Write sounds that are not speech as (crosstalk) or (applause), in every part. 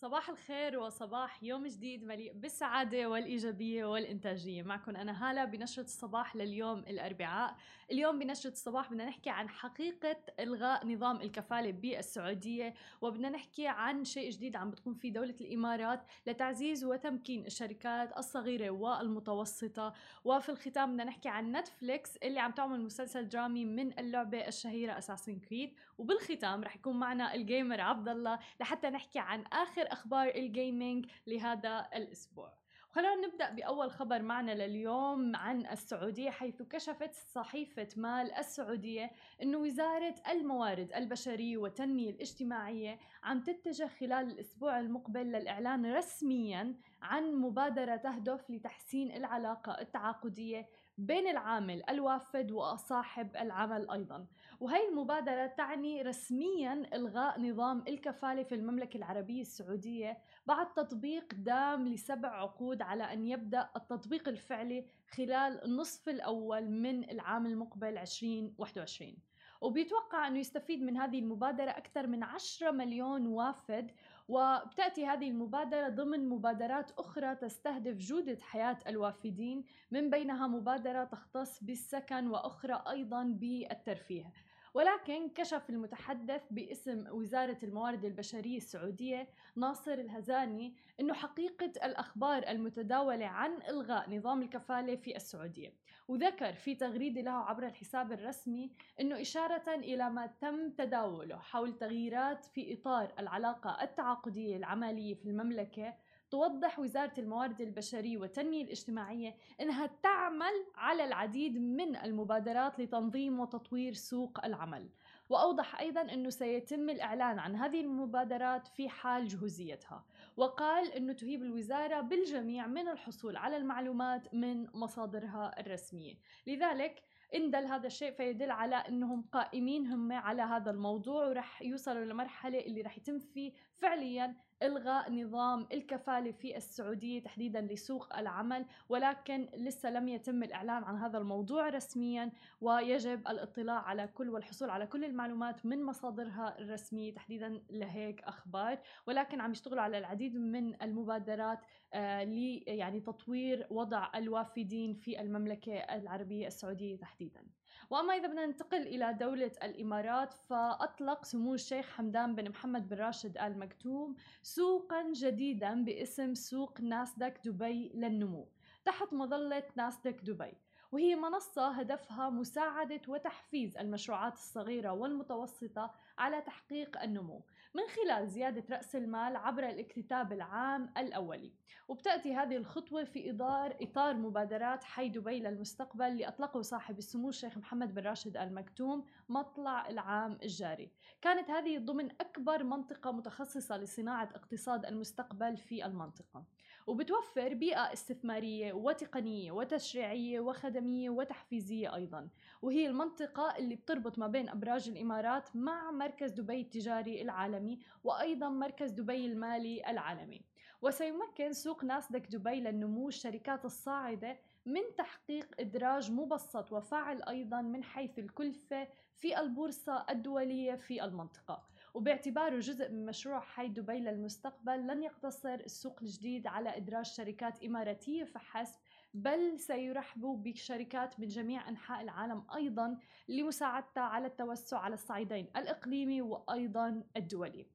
صباح الخير وصباح يوم جديد مليء بالسعادة والإيجابية والإنتاجية. معكم أنا هالة بنشرة الصباح لليوم الأربعاء. اليوم بنشرة الصباح بدنا نحكي عن حقيقة إلغاء نظام الكفالة بالسعودية وبدنا نحكي عن شيء جديد عم بتقوم فيه دولة الإمارات لتعزيز وتمكين الشركات الصغيرة والمتوسطة. وفي الختام بدنا نحكي عن نتفليكس اللي عم تعمل مسلسل درامي من اللعبة الشهيرة Assassin's Creed وبالختام رح يكون معنا ال gamer عبد الله لحتى نحكي عن آخر أخبار ال gaming لهذا الأسبوع. خلونا نبدأ بأول خبر معنا لليوم عن السعودية حيث كشفت صحيفة مال السعودية أن وزارة الموارد البشرية والتنمية الاجتماعية عم تتجه خلال الأسبوع المقبل للإعلان رسميا عن مبادرة تهدف لتحسين العلاقة التعاقدية بين العامل الوافد وصاحب العمل أيضا. وهي المبادرة تعني رسميا إلغاء نظام الكفالة في المملكة العربية السعودية بعد تطبيق دام لسبع عقود على أن يبدأ التطبيق الفعلي خلال النصف الأول من العام المقبل 2021 وبيتوقع أنه يستفيد من هذه المبادرة أكثر من 10 مليون وافد وبتأتي هذه المبادرة ضمن مبادرات أخرى تستهدف جودة حياة الوافدين من بينها مبادرة تختص بالسكن وأخرى أيضا بالترفيه. ولكن كشف المتحدث باسم وزارة الموارد البشرية السعودية ناصر الهزاني أنه حقيقة الأخبار المتداولة عن إلغاء نظام الكفالة في السعودية. وذكر في تغريدة له عبر الحساب الرسمي أنه إشارة إلى ما تم تداوله حول تغييرات في إطار العلاقة التعاقدية العملية في المملكة توضح وزارة الموارد البشرية والتنمية الاجتماعية أنها تعمل على العديد من المبادرات لتنظيم وتطوير سوق العمل. وأوضح أيضا أنه سيتم الإعلان عن هذه المبادرات في حال جهوزيتها. وقال أنه تهيب الوزارة بالجميع من الحصول على المعلومات من مصادرها الرسمية. لذلك إن دل هذا الشيء فيدل على أنهم قائمين هم على هذا الموضوع ورح يوصلوا لمرحلة اللي رح يتم فيه فعليا إلغاء نظام الكفالة في السعودية تحديدا لسوق العمل. ولكن لسه لم يتم الإعلان عن هذا الموضوع رسميا ويجب الاطلاع على كل والحصول على كل المعلومات من مصادرها الرسمية تحديدا لهيك أخبار. ولكن عم يشتغلوا على العديد من المبادرات ل يعني تطوير وضع الوافدين في المملكة العربية السعودية تحديدا. وأما إذا بدنا ننتقل إلى دولة الإمارات فأطلق سمو الشيخ حمدان بن محمد بن راشد آل مكتوم سوقا جديدا باسم سوق ناسداك دبي للنمو. تحت مظلة ناسداك دبي. وهي منصة هدفها مساعدة وتحفيز المشروعات الصغيرة والمتوسطة على تحقيق النمو من خلال زيادة رأس المال عبر الاكتتاب العام الأولي. وبتأتي هذه الخطوة في إطار إطار مبادرات حي دبي للمستقبل اللي أطلقه صاحب السمو الشيخ محمد بن راشد آل مكتوم مطلع العام الجاري. كانت هذه ضمن أكبر منطقة متخصصة لصناعة اقتصاد المستقبل في المنطقة. وبتوفر بيئة استثمارية وتقنية وتشريعية وخدمية وتحفيزية أيضا. وهي المنطقة اللي بتربط ما بين أبراج الإمارات مع مركز دبي التجاري العالمي وأيضا مركز دبي المالي العالمي. وسيمكن سوق ناسدك دبي للنمو الشركات الصاعدة من تحقيق إدراج مبسط وفاعل أيضا من حيث الكلفة في البورصة الدولية في المنطقة. وباعتباره جزء من مشروع حي دبي للمستقبل. لن يقتصر السوق الجديد على إدراج شركات إماراتية فحسب بل سيرحبوا بشركات من جميع أنحاء العالم أيضا لمساعدتها على التوسع على الصعيدين الإقليمي وأيضا الدولي.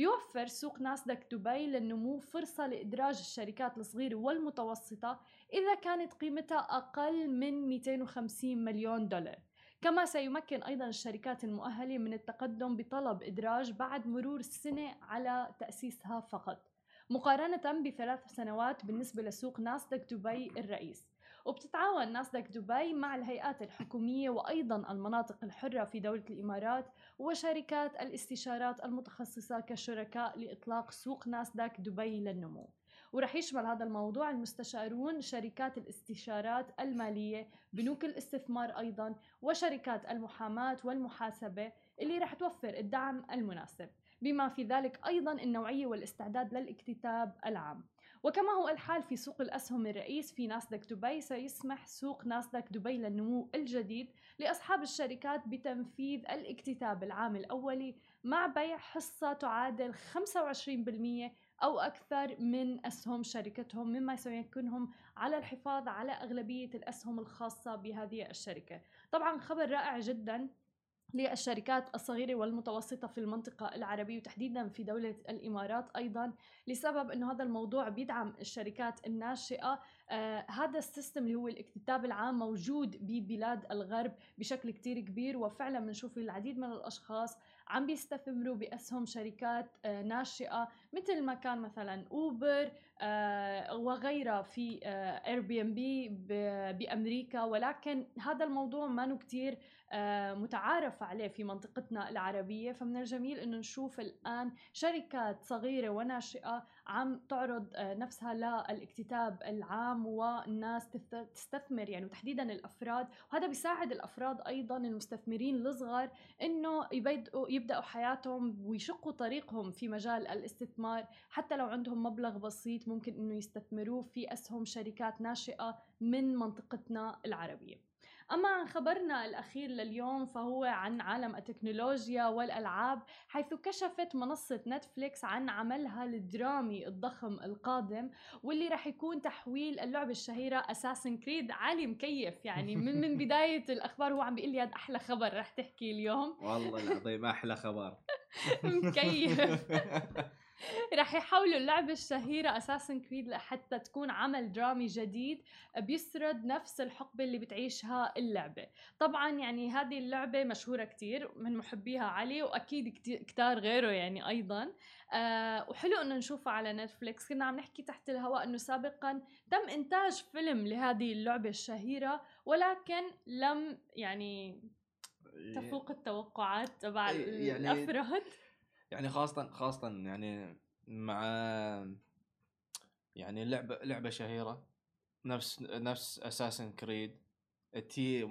بيوفر سوق ناسداك دبي للنمو فرصة لإدراج الشركات الصغيرة والمتوسطة إذا كانت قيمتها أقل من 250 مليون دولار. كما سيمكن أيضا الشركات المؤهلة من التقدم بطلب إدراج بعد مرور سنة على تأسيسها فقط. مقارنة بثلاث سنوات بالنسبة لسوق ناسداك دبي الرئيس. وبتتعاون ناسداك دبي مع الهيئات الحكومية وأيضا المناطق الحرة في دولة الإمارات وشركات الاستشارات المتخصصة كشركاء لإطلاق سوق ناسداك دبي للنمو. ورح يشمل هذا الموضوع المستشارون شركات الاستشارات المالية بنوك الاستثمار أيضا وشركات المحاماة والمحاسبة اللي رح توفر الدعم المناسب. بما في ذلك أيضا النوعية والاستعداد للاكتتاب العام. وكما هو الحال في سوق الأسهم الرئيس في ناسداك دبي سيسمح سوق ناسداك دبي للنمو الجديد لأصحاب الشركات بتنفيذ الاكتتاب العام الأولي مع بيع حصة تعادل 25% أو أكثر من أسهم شركتهم مما سيمكنهم على الحفاظ على أغلبية الأسهم الخاصة بهذه الشركة. طبعا خبر رائع جدا للشركات الصغيرة والمتوسطة في المنطقة العربية وتحديدا في دولة الإمارات أيضا لسبب أنه هذا الموضوع بيدعم الشركات الناشئة. آه هذا السيستم اللي هو الاكتتاب العام موجود ببلاد الغرب بشكل كتير كبير وفعلا بنشوف العديد من الأشخاص عم بيستثمروا بأسهم شركات آه ناشئة مثل ما كان مثلا أوبر آه وغيرها في Airbnb بأمريكا. ولكن هذا الموضوع ما كتير آه، متعارف عليه في منطقتنا العربية. فمن الجميل أنه نشوف الآن شركات صغيرة وناشئة عم تعرض آه، نفسها للاكتتاب العام والناس تستثمر يعني وتحديدا الأفراد. وهذا بيساعد الأفراد أيضا المستثمرين الصغار إنه يبدأوا يبدأوا حياتهم ويشقوا طريقهم في مجال الاستثمار. حتى لو عندهم مبلغ بسيط ممكن إنه يستثمروه في أسهم شركات ناشئة من منطقتنا العربية. أما عن خبرنا الأخير لليوم فهو عن عالم التكنولوجيا والألعاب حيث كشفت منصة نتفليكس عن عملها الدرامي الضخم القادم واللي راح يكون تحويل اللعبة الشهيرة Assassin's Creed علي مكيف يعني من من (laughs) بداية الأخبار هو عم بيقول لي هذا أحلى خبر رح تحكي اليوم. والله العظيم أحلى خبر. (laughs) مكيف. (laughs) (laughs) رح يحولوا اللعبة الشهيرة Assassin's Creed لحتى تكون عمل درامي جديد بيسرد نفس الحقبة اللي بتعيشها اللعبة. طبعا يعني هذه اللعبة مشهورة كتير من محبيها علي وأكيد كتار غيره يعني أيضا. آه وحلو إنه نشوفها على نتفليكس. كنا عم نحكي تحت الهواء إنه سابقا تم إنتاج فيلم لهذه اللعبة الشهيرة ولكن لم يعني تفوق التوقعات تبع يعني الأفراد. يعني خاصة خاصة يعني مع يعني لعبة لعبة شهيرة نفس نفس Assassin's Creed تي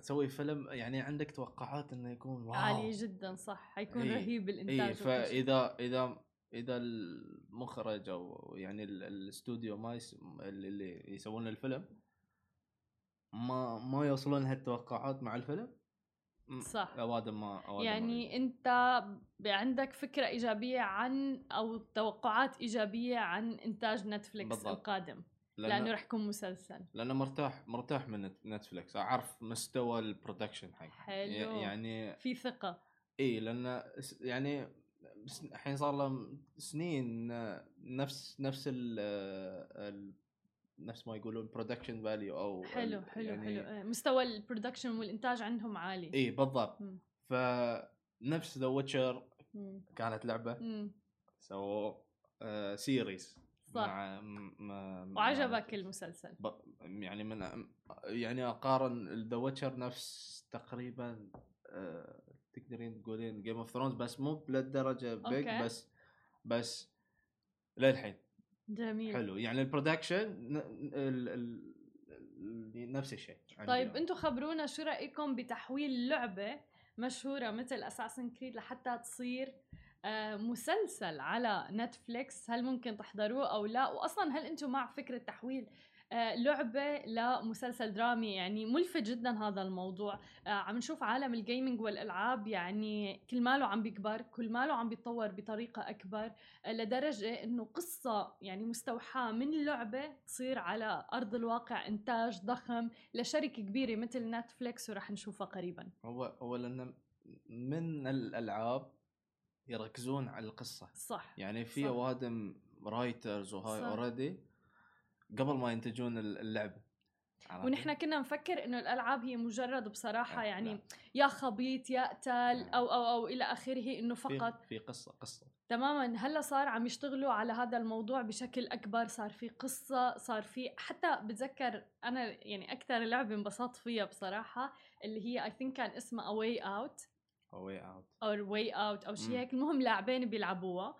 تسوي فيلم يعني عندك توقعات إنه يكون wow. عالي جدا صح. حيكون إيه رهيب الإنتاج إيه فإذا إذا إذا المخرج أو يعني الاستوديو ما يس... اللي يسوون الفيلم ما ما يوصلون هالتوقعات مع الفيلم صح. أوادم ما أوادم يعني ما أنت عندك فكرة إيجابية عن أو توقعات إيجابية عن إنتاج نتفليكس بالضبط. القادم لأنه, لأنه رح يكون مسلسل. لأنه مرتاح مرتاح من نتفليكس. أعرف مستوى ال production حق حلو. يعني في ثقة. إي لأنه يعني الحين صار له سنين نفس نفس ال نفس ما يقولون production value أو حلو حلو يعني حلو. إيه، مستوى البرودكشن والإنتاج عندهم عالي. اي بالضبط. فنفس The Witcher كانت لعبة. سووا آه series صح. مع م... وعجبك المسلسل. ب... يعني من يعني أقارن The Witcher نفس تقريبا آه تقدرين تقولين Game of Thrones بس مو بلهالدرجه big بس بس للحين. جميل. حلو يعني ال production نفس الشيء طيب أنتم خبرونا شو رأيكم بتحويل لعبة مشهورة مثل Assassin's Creed لحتى تصير آه، مسلسل على نتفليكس هل ممكن تحضروه أو لا؟ واصلا هل أنتم مع فكرة تحويل لعبة لمسلسل درامي يعني ملفت جدا هذا الموضوع. آه، عم نشوف عالم ال gaming والألعاب يعني كل ماله عم بيكبر كل ماله عم بيتطور بطريقة أكبر آه، لدرجة أنه قصة يعني مستوحاة من لعبة تصير على أرض الواقع إنتاج ضخم لشركة كبيرة مثل نتفليكس ورح نشوفها قريبا. هو هو لأن من الألعاب يركزون على القصة. صح يعني في أوادم writers وهاي already قبل ما ينتجون اللعبه ونحن كنا نفكر إنه الألعاب هي مجرد بصراحة يعني لا. يا خبيط يا قتال أو أو أو إلى آخره إنه فقط. في, في قصة قصة. تماما. هلأ صار عم يشتغلوا على هذا الموضوع بشكل أكبر صار في قصة صار في حتى بتذكر أنا يعني أكثر لعبة انبسطت فيها بصراحة اللي هي I think كان اسمها A Way Out A Way Out أو Way Out أو شيء هيك. المهم لاعبين بيلعبوها.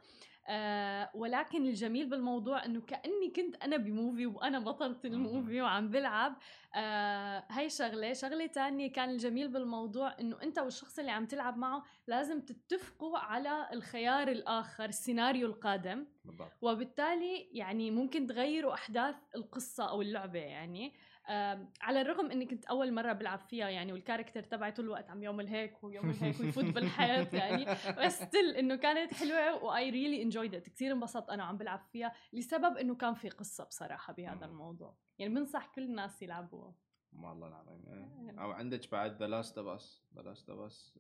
آه ولكن الجميل بالموضوع إنه كأني كنت أنا ب movie وأنا بطلة ال movie وعم بلعب. آه هاي شغلة. شغلة تانية كان الجميل بالموضوع إنه أنت والشخص اللي عم تلعب معه لازم تتفقوا على الخيار الآخر السيناريو القادم. بالضبط. وبالتالي يعني ممكن تغيروا أحداث القصة أو اللعبة يعني. على الرغم إني كنت أول مرة بلعب فيها يعني وال character تبعي طول الوقت عم يعمل هيك ويعمل (laughs) هيك ويفوت بالحيط يعني بس still إنه كانت حلوة و I really enjoyed it كثير انبسطت أنا وعم بلعب فيها لسبب إنه كان في قصة بصراحة بهذا الموضوع. يعني بنصح كل الناس يلعبوها. والله العظيم إيه. أو عندك بعد The Last of Us The Last of Us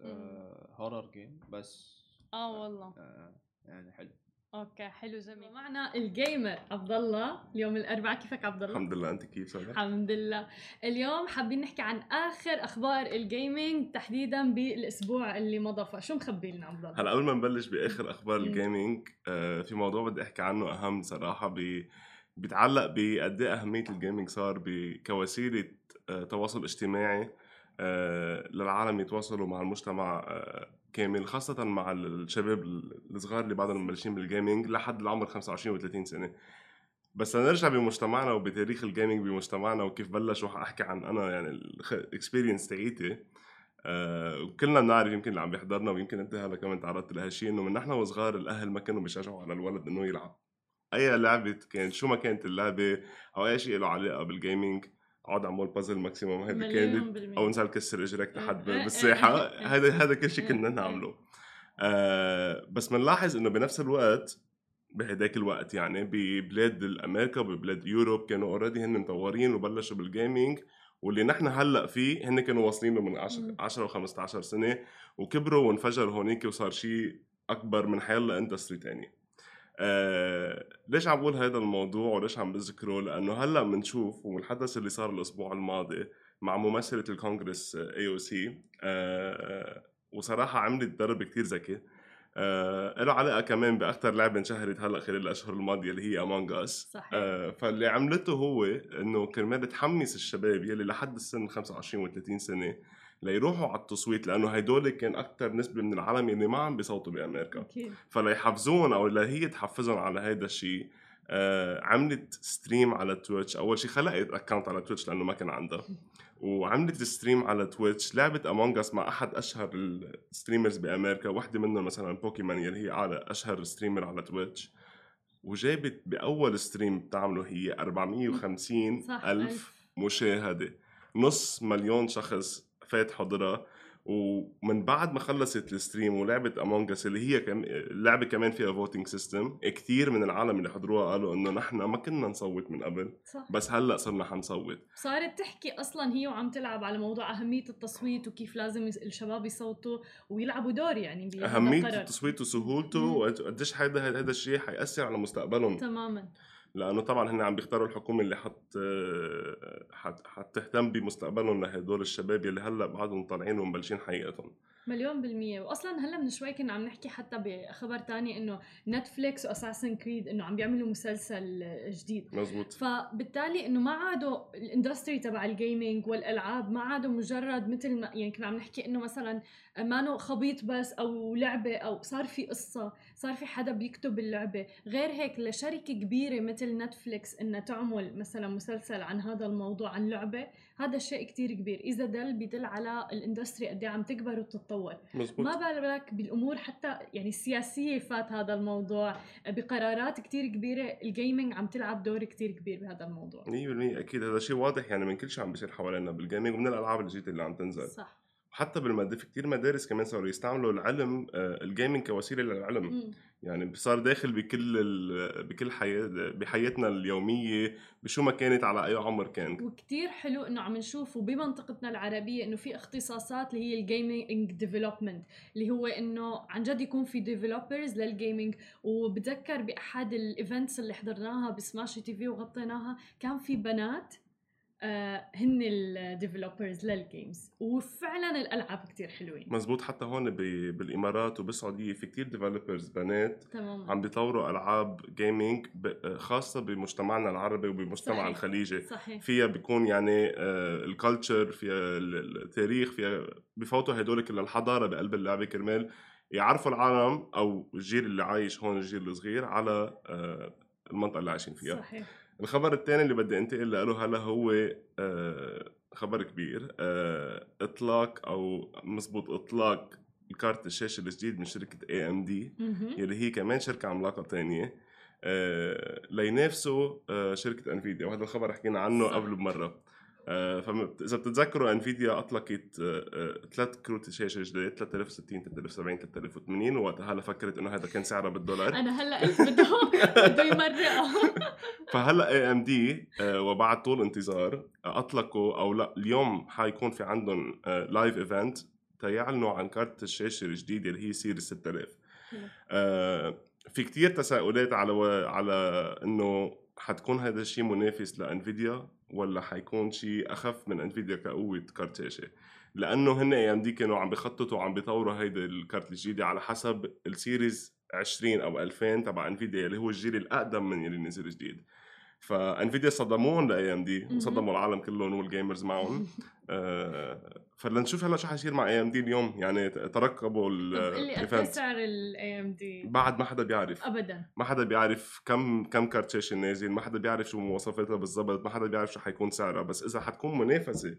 horror game بس. آه والله. آه، يعني حلو. أوكي حلو جميل. معنا ال gamer عبد الله اليوم الأربعاء كيفك عبد الله الحمد لله. أنت كيف سارة؟ الحمد لله. اليوم حابين نحكي عن آخر أخبار ال gaming تحديدا بالأسبوع اللي مضى. فشو مخبي لنا عبد الله هلا قبل ما نبلش بآخر أخبار. ال gaming آه في موضوع بدي أحكي عنه أهم صراحة. ب بيتعلق بقد إيه أهمية ال gaming صار كوسيله آه تواصل اجتماعي آه للعالم يتواصلوا مع المجتمع آه كامل خاصة مع الشباب الصغار اللي بعدهم مبلشين بال gaming لحد العمر 25 و 30 سنة. بس لنرجع بمجتمعنا وبتاريخ ال gaming بمجتمعنا وكيف بلش وح احكي عن أنا يعني ال experience تاعيتي. آه وكلنا بنعرف يمكن اللي عم بيحضرنا ويمكن أنت هلا كمان تعرضت لهالشيء إنه من نحن وصغار الأهل ما كانوا بيشجعوا على الولد إنه يلعب. أي لعبة كانت شو ما كانت اللعبة أو أي شيء له علاقة بال gaming اقعد اعمل puzzle maximum هيدي كانت بالمية. أو انزل كسر اجرك إيه، إيه، بالساحة (laughs) إيه. هذا هذا كل شيء كنا إيه. نعمله آه بس بنلاحظ إنه بنفس الوقت بهداك الوقت يعني ببلاد الأمريكا وببلاد Europe كانوا already هن مطورين وبلشوا بال gaming واللي نحن هلأ فيه هن كانوا واصلين له من 10 مم. 10 و15 سنة وكبروا وانفجر هونيك وصار شيء أكبر من حيلا industry تاني آه ليش عم بقول هذا الموضوع وليش عم بذكره؟ لأنه هلأ بنشوف والحدث اللي صار الأسبوع الماضي مع ممثلة الكونغرس AOC وصراحة عملت ضرب كتير ذكي. آه له علاقة كمان باكثر لعبة انشهرت هلأ خلال الأشهر الماضية اللي هي Among Us صحيح. آه فاللي عملته هو إنه كرمال تحمس الشباب يلي لحد السن 25 و 30 سنة ليروحوا على التصويت لأنه هدول كان أكثر نسبة من العالم يلي ما عم بيصوتوا بأمريكا. أكيد. فليحفزون أو لهي تحفزهم على هيدا الشيء آه عملت stream على Twitch. أول شيء خلقت account على Twitch لأنه ما كان عندها. وعملت stream على Twitch. لعبت Among Us مع أحد أشهر ال streamers بأمريكا. وحدة منهم مثلا Pokimane يلي هي أعلى أشهر streamer على Twitch. وجابت بأول stream بتعمله هي 450 صح ألف. مشاهدة. نص مليون شخص فات حضرها ومن بعد ما خلصت ال stream ولعبت Among Us اللي هي كم... اللعبه كمان فيها voting system كثير من العالم اللي حضروها قالوا إنه نحن ما كنا نصوت من قبل صح بس هلأ صرنا حنصوت صارت تحكي أصلا هي وعم تلعب على موضوع أهمية التصويت وكيف لازم الشباب يصوتوا ويلعبوا دور يعني أهمية. التصويت وسهولته. وقديش هذا هذا الشيء حيأثر على مستقبلهم تماما لأنه طبعا هن عم بيختاروا الحكومة اللي حت حت حتهتم بمستقبلهم لهدول الشباب يلي هلأ بعدهم طالعين ومبلشين حقيقتهم. مليون بالمية. وأصلا هلأ من شوي كنا عم نحكي حتى بخبر تاني إنه نتفليكس وأساسن كريد إنه عم بيعملوا مسلسل جديد. مزبوط. فبالتالي إنه ما عادوا ال industry تبع ال gaming والألعاب ما عادوا مجرد مثل ما يعني كنا عم نحكي إنه مثلا مانو خبيط بس أو لعبة أو صار في قصة صار في حدا بيكتب اللعبة. غير هيك لشركة كبيرة مثل Netflix إنها تعمل مثلا مسلسل عن هذا الموضوع عن لعبة هذا شيء كتير كبير. إذا دل بدل على ال industry قد إيه عم تكبر وتتطور. مزبوط. ما بالك بالأمور حتى يعني السياسية فات هذا الموضوع. بقرارات كتير كبيرة. ال gaming عم تلعب دور كتير كبير بهذا الموضوع. 100% أكيد هذا شيء واضح. يعني من كل شيء عم بيصير حوالينا بال gaming ومن الألعاب الجديدة اللي عم تنزل. صح. حتى بالمد في كثير مدارس كمان صاروا يستعملوا العلم آه، ال gaming كوسيلة للعلم. يعني صار داخل بكل ال... بكل حياة بحياتنا اليومية بشو ما كانت على أي عمر كان. وكتير حلو إنه عم نشوف وبمنطقتنا العربية إنه في اختصاصات اللي هي ال gaming development اللي هو إنه عن جد يكون في developers لل gaming وبتذكر بأحد ال events اللي حضرناها ب Smash TV وغطيناها كان في بنات هن ال developers لل games وفعلا الألعاب كتير حلوين مزبوط حتى هون. بالإمارات وبالسعودية في كتير developers بنات تماما عم بيطوروا ألعاب gaming. خاصة بمجتمعنا العربي وبمجتمع صحيح. الخليجي صحيح فيها بيكون يعني ال culture فيها ال- التاريخ فيها بفوتوا هدول كل الحضارة بقلب اللعبة كرمال يعرفوا العالم أو الجيل اللي عايش هون الجيل الصغير على آه، المنطقة اللي عايشين فيها صحيح الخبر الثاني اللي بدي انتقل له هلا هو آه، خبر كبير آه، إطلاق أو مزبوط إطلاق كارت الشاشة الجديد من شركة AMD. يلي هي كمان شركة عملاقة تانية آه، لينافسوا آه، شركة Nvidia وهذا الخبر حكينا عنه صح. قبل بمرة فاذا بتتذكروا Nvidia أطلقت ثلاث كروت شاشة جداد 3060 3070 3080 وقتها هلا فكرت إنه هذا كان سعرها بالدولار. أنا هلا قلت بده (laughs) بده يمرقها. (laughs) فهلا AMD وبعد طول انتظار أطلقوا أو لا اليوم حيكون في عندهم live event تيعلنوا عن كارت الشاشة الجديدة اللي هي series 6000 آه، في كتير تساؤلات على و... على إنه حتكون هذا الشيء منافس ل Nvidia ولا حيكون شيء أخف من Nvidia كقوة كارت شاشة؟ لأنه هن AMD كانوا عم بخططوا وعم بيطوروا هيدا الكارت الجديدة على حسب ال series 20 أو 2000 تبع Nvidia اللي هو الجيل الأقدم من اللي نزل جديد. ف Nvidia صدموهم ل AMD وصدموا العالم كلهم وال gamers معهم. (laughs) آه فلنشوف هلا شو حيصير مع AMD اليوم. يعني ترقبوا اللي قد سعر ال AMD بعد ما حدا بيعرف. ابدا. ما حدا بيعرف كم كم كارت شاشه نازل ما حدا بيعرف شو مواصفاتها بالضبط ما حدا بيعرف شو حيكون سعرها. بس إذا حتكون منافسة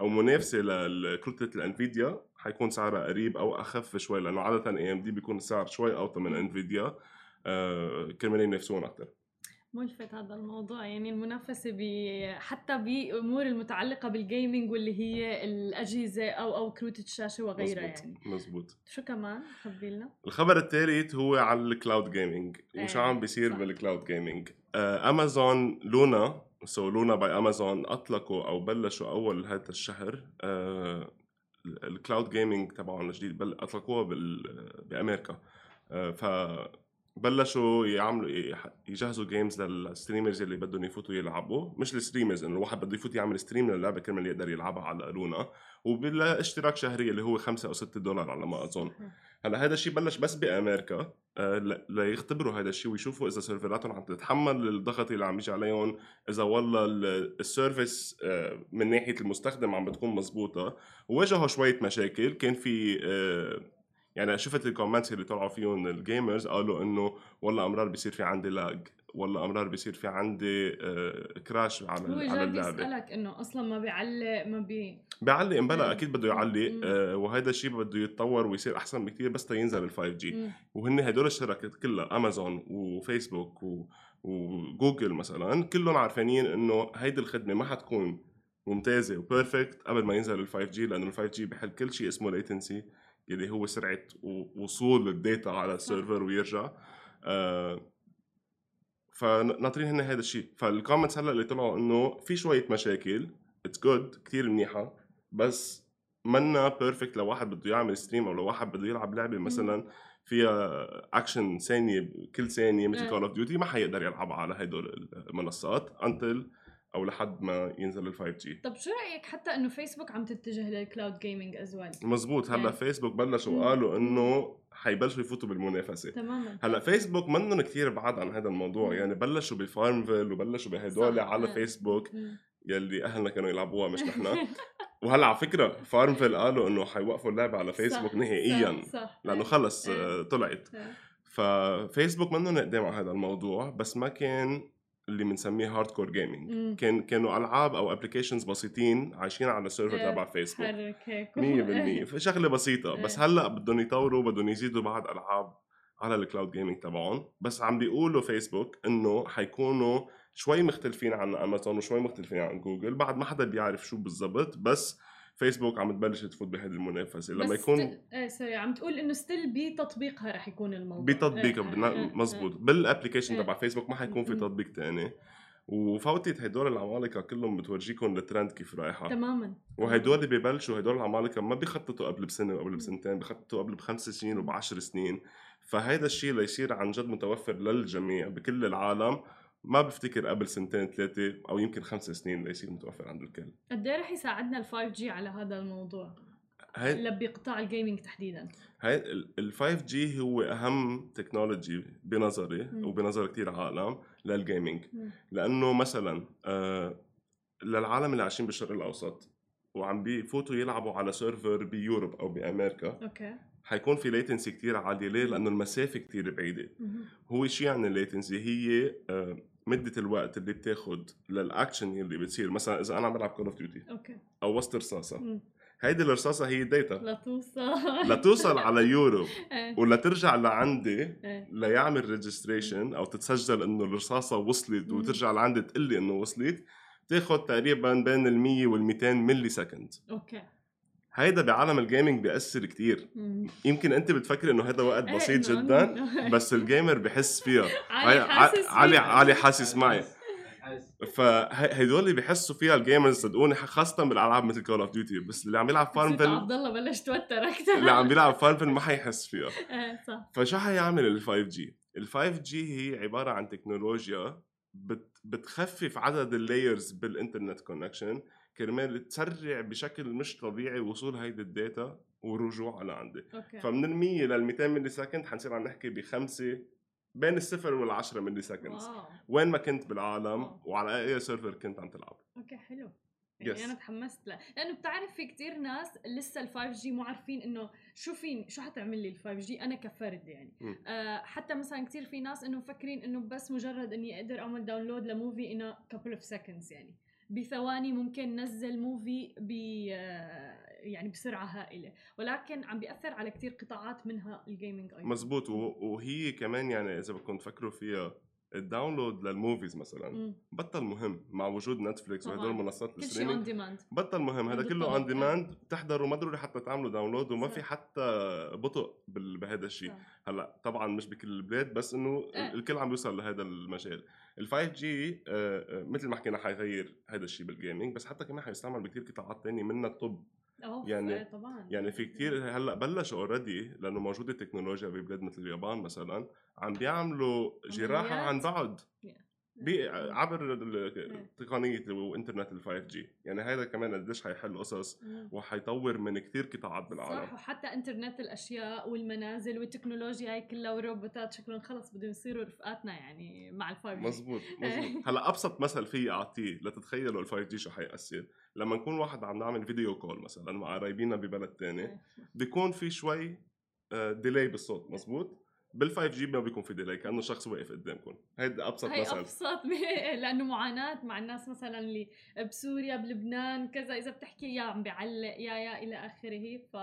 أو منافسة لكتله ال Nvidia حيكون سعرها قريب أو أخف شوي لأنه عادة AMD بيكون السعر شوي أوطى من Nvidia آه كرمال ينافسون أكثر ملفت هذا الموضوع. يعني المنافسة ب حتى بأمور المتعلقة بال gaming واللي هي الأجهزة أو أو كروت الشاشة وغيرها مزبوط. يعني. مزبوط. شو كمان؟ خبي لنا الخبر الثالث هو على ال cloud gaming وشو إيه، عم بيصير. بال cloud gaming Amazon Luna so Luna by Amazon أطلقوا أو بلشوا أول هذا الشهر آه ال cloud gaming تبعهم الجديد بل أطلقوها بأمريكا. آه ف بلشوا يعملوا يجهزوا games لل streamers اللي بدهم يفوتوا يلعبوا. مش ال streamers إنه الواحد بده يفوت يعمل stream للعبة كرمال يقدر يلعبها على لونا وبالاشتراك شهري اللي هو 5 أو 6 دولار على ما أظن. هلأ هذا الشيء بلش بس بأمريكا آه، ليختبروا هذا الشيء ويشوفوا إذا server اتهم عم تتحمل الضغط اللي عم يجي عليهم إذا والله ال- ال service آه، من ناحية المستخدم عم بتكون مزبوطه وواجهوا شوية مشاكل. كان في آه، يعني شفت ال comments اللي طلعوا فيهم ال gamers قالوا إنه والله أمرار بيصير في عندي lag والله أمرار بيصير في عندي آه، crash على هو على اللعبة بيسألك إنه أصلا ما بيعلق ما بي بيعلق امبلا مم. أكيد بده يعلق. آه وهذا الشيء بده يتطور ويصير أحسن بكثير بس تينزل ال 5G. وهن هدول الشركات كلها امازون وفيسبوك و... وجوجل مثلا كلهم عارفانين إنه هيدي الخدمة ما حتكون ممتازة و perfect قبل ما ينزل ال 5G لأنه ال 5G بحل كل شيء اسمه latency اللي هو سرعة وصول ال data على ال server ويرجع. آه فناطرين هن هذا الشيء. فال comments هلا اللي طلعوا إنه في شوية مشاكل. it's good كثير منيحة. بس منا perfect لو واحد بده يعمل stream أو لو واحد بده يلعب لعبة مثلا فيها اكشن ثانية كل ثانية مثل. Call of Duty ما حيقدر يلعبها على هدول المنصات until أو لحد ما ينزل ال 5G طب شو رأيك حتى إنه فيسبوك عم تتجه لل cloud gaming as well مزبوط هلا إيه. فيسبوك بلشوا مم. وقالوا إنه حيبلشوا يفوتوا بالمنافسة تماما هلا فيسبوك منهم كثير بعاد عن هذا الموضوع مم. يعني بلشوا بفارمفيل وبلشوا بهدول. على إيه. فيسبوك مم. يلي أهلنا كانوا يلعبوها مش نحن (laughs) وهلا على فكرة فارمفيل قالوا إنه حيوقفوا اللعبة على فيسبوك صح، نهائيا صح, صح. لأنه. خلص. آه، طلعت. ففيسبوك منهم قدام على هذا الموضوع بس ما كان اللي بنسميه hardcore gaming. كان كانوا ألعاب أو applications بسيطين عايشين على ال server. تبع فيسبوك حرك هيك 100% فشغلة بسيطة بس إيه. هلأ بدهم يطوروا بدهم يزيدوا بعد ألعاب على ال cloud gaming تبعهم بس عم بيقولوا فيسبوك إنه حيكونوا شوي مختلفين عن امازون وشوي مختلفين عن جوجل بعد ما حدا بيعرف شو بالضبط بس فيسبوك عم تبلش تفوت بهذه المنافسة. لما يكون إيه sorry عم تقول إنه still بتطبيقها رح يكون الموضوع. بتطبيق إيه، إيه، إيه، مزبوط. بال application. تبع فيسبوك ما حيكون في. تطبيق تاني. وفوتت هدول العمالقة كلهم بتورجيكم الترند كيف رايحة. تماما. وهدول ببلشوا هدول العمالقة ما بيخططوا قبل بسنة وقبل بسنتين بيخططوا قبل بخمس سنين وبعشر سنين. فهيدا الشيء ليصير عن جد متوفر للجميع بكل العالم. ما بفتكر قبل سنتين ثلاثة أو يمكن خمس سنين ليصير متوفر عند الكل قد إيه رح يساعدنا ال 5G على هذا الموضوع هاي بقطاع ال gaming تحديدا هاي ال 5G هو أهم technology بنظري مم. وبنظر كتير عالم لل gaming مم. لأنه مثلا آه للعالم اللي عايشين بالشرق الأوسط وعم بيفوتوا يلعبوا على server ب Europe أو بأمريكا okay حيكون في latency كتير عالية ليه؟ لأنه المسافة كتير بعيدة مهم. هو شيء يعني ال latency هي آه، مدة الوقت اللي بتاخد للأكشن اللي بتصير. مثلا إذا أنا عم بلعب Call of Duty okay. رصاصة. مم. هيدي الرصاصة هي ال data لا توصل لتوصل على (laughs) Europe إيه، ولترجع لعندي إيه. ليعمل registration أو تتسجل إنه الرصاصة وصلت. وترجع لعندي تقول لي إنه وصلت. تاخد تقريبا بين ال 100 وال 200 millisecond okay. هيدا بعالم ال gaming بيأثر كتير. يمكن أنت بتفكر إنه هذا وقت إيه، بسيط جدا (laughs) بس ال gamer بحس فيها. علي علي حاسس معي. فهدول اللي بيحسوا فيها ال gamers صدقوني خاصة بالألعاب مثل Call of Duty بس اللي عم يلعب بس فارمفيل عبد الله بلش توتر أكثر اللي عم بيلعب فارمفيل (laughs) ما حيحس فيها. إيه صح. فشو حيعمل ال 5G؟ ال 5G هي عبارة عن تكنولوجيا بت بتخفف عدد ال layers بال internet connection كرمال تسرع بشكل مش طبيعي وصول هيدي ال data ورجوعها لعندي okay. فمن ال 100 لل 200 millisecond حنصير عم نحكي بخمسة بين الصفر وال 10 millisecond وين ما كنت بالعالم wow. وعلى أي server كنت عم تلعب. okay حلو. يعني Yes. أنا تحمست له لأنه بتعرف في كتير ناس لسه ال 5G مو عارفين إنه شو فين شو حتعمل لي ال 5G أنا كفرد يعني. آه حتى مثلا كتير في ناس إنه مفكرين إنه بس مجرد إني أقدر أعمل download ل movie إنه couple of seconds يعني. بثواني ممكن نزل movie ب آه، يعني بسرعة هائلة. ولكن عم بيأثر على كتير قطاعات منها ال gaming أيضا مزبوط. وهي كمان يعني إذا بدكم تفكروا فيها ال download لل movies مثلا مم. بطل مهم مع وجود نتفليكس. وهدول منصات كل شيء اون الستريمينج ديماند بطل مهم هذا كله. on demand بتحضروا ما ضروري حتى تعملوا download وما في صح. حتى بطء بهذا الشيء هلأ طبعا مش بكل البلاد بس إنه إيه. الكل عم يوصل لهذا المجال ال 5G مثل ما حكينا حيغير هذا الشيء بال gaming بس حتى كمان حيستعمل بكثير قطاعات تانية منها الطب أوف، يعني- إيه طبعا. يعني في كتير هلأ بلشوا already لأنه موجودة التكنولوجيا ببلاد مثل اليابان مثلا عم بيعملوا جراحة عن؟ بعد. بي عبر تقنية وإنترنت ال 5G يعني هذا كمان قديش حيحل قصص. وحيطور من كتير قطاعات بالعالم. صح وحتى إنترنت الأشياء والمنازل والتكنولوجيا هاي كلها والروبوتات شكلهم خلص بدهم يصيروا رفقاتنا يعني مع ال 5G مزبوط مزبوط. (laughs) هلا أبسط مثل فيي اعطيه لتتخيلوا ال 5G شو حيأثر. لما نكون واحد عم نعمل video call مثلا مع قرايبينا ببلد تاني بيكون في شوي delay بالصوت مزبوط؟ بال 5 G ما بيكون في delay كأنه شخص واقف قدامكم. هيدا أبسط هي مثل. أبسط (laughs) لأنه معاناة مع الناس مثلا اللي بسوريا بلبنان كذا إذا بتحكي يا عم بيعلق يا يا إلى آخره. ف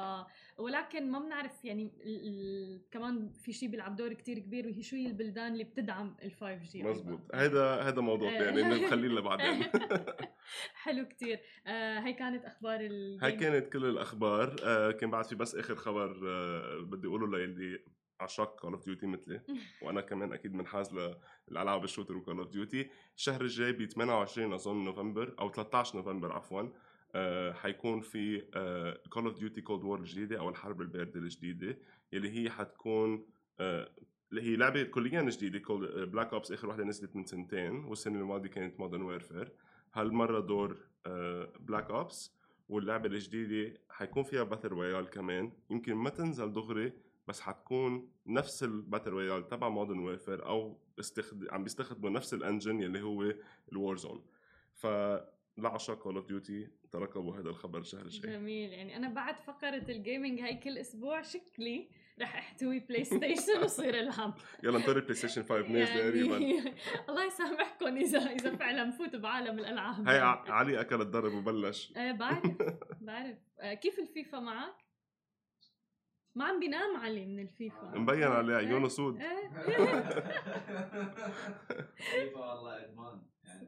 ولكن ما بنعرف يعني ال... ال... كمان في شيء بيلعب دور كتير كبير وهي شو هي البلدان اللي بتدعم ال 5 G مزبوط. هيدا هيدا موضوع إيه. ثاني بنخليه (laughs) لبعدين. (laughs) حلو كتير. آه هي كانت أخبار ال هاي كانت كل الأخبار. آه كان بعد في بس آخر خبر آه بدي أقوله للي عشاق Call of Duty مثلي (laughs) وأنا كمان أكيد منحاز للالعاب ال shooter و Call of Duty الشهر الجاي ب 28 أظن نوفمبر أو 13 نوفمبر عفوا آه حيكون في Call of Duty Cold War الجديدة أو الحرب الباردة الجديدة يلي هي حتكون آه اللي هي لعبة كليا جديدة Black Ops آخر وحدة نزلت من سنتين والسنة الماضية كانت Modern Warfare هالمرة دور Black Ops واللعبة الجديدة حيكون فيها battle royale كمان. يمكن ما تنزل دغري بس حتكون نفس ال battle royale تبع Modern Warfare أو استخد... عم بيستخدموا نفس ال engine يلي هو ال Warzone ف لعشاق Call of Duty ترقبوا هذا الخبر الشهر الجاي. جميل. يعني أنا بعد فقرة ال gaming هاي كل أسبوع شكلي رح أحتوي PlayStation وصير العب (laughs) يلا انطري PlayStation 5 نازله قريبا (laughs) الله يسامحكم إذا إذا فعلا بفوت بعالم الألعاب. هي علي أكل الضرب وبلش. إيه بعرف (laughs) بعرف. آه، كيف الفيفا معك؟ ما عم بينام علي من الفيفا. مبين عليه إيه، عيونه سود. إيه. فيفا (laughs) والله إدمان. يعني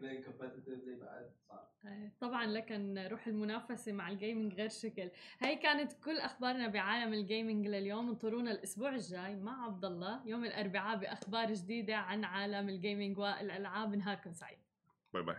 play بعد صعب. آه، طبعا لكن روح المنافسة مع ال gaming غير شكل. هي كانت كل أخبارنا بعالم ال gaming لليوم. انطرونا الأسبوع الجاي مع عبد الله يوم الأربعاء بأخبار جديدة عن عالم ال gaming والألعاب. نهاركم سعيد. bye bye.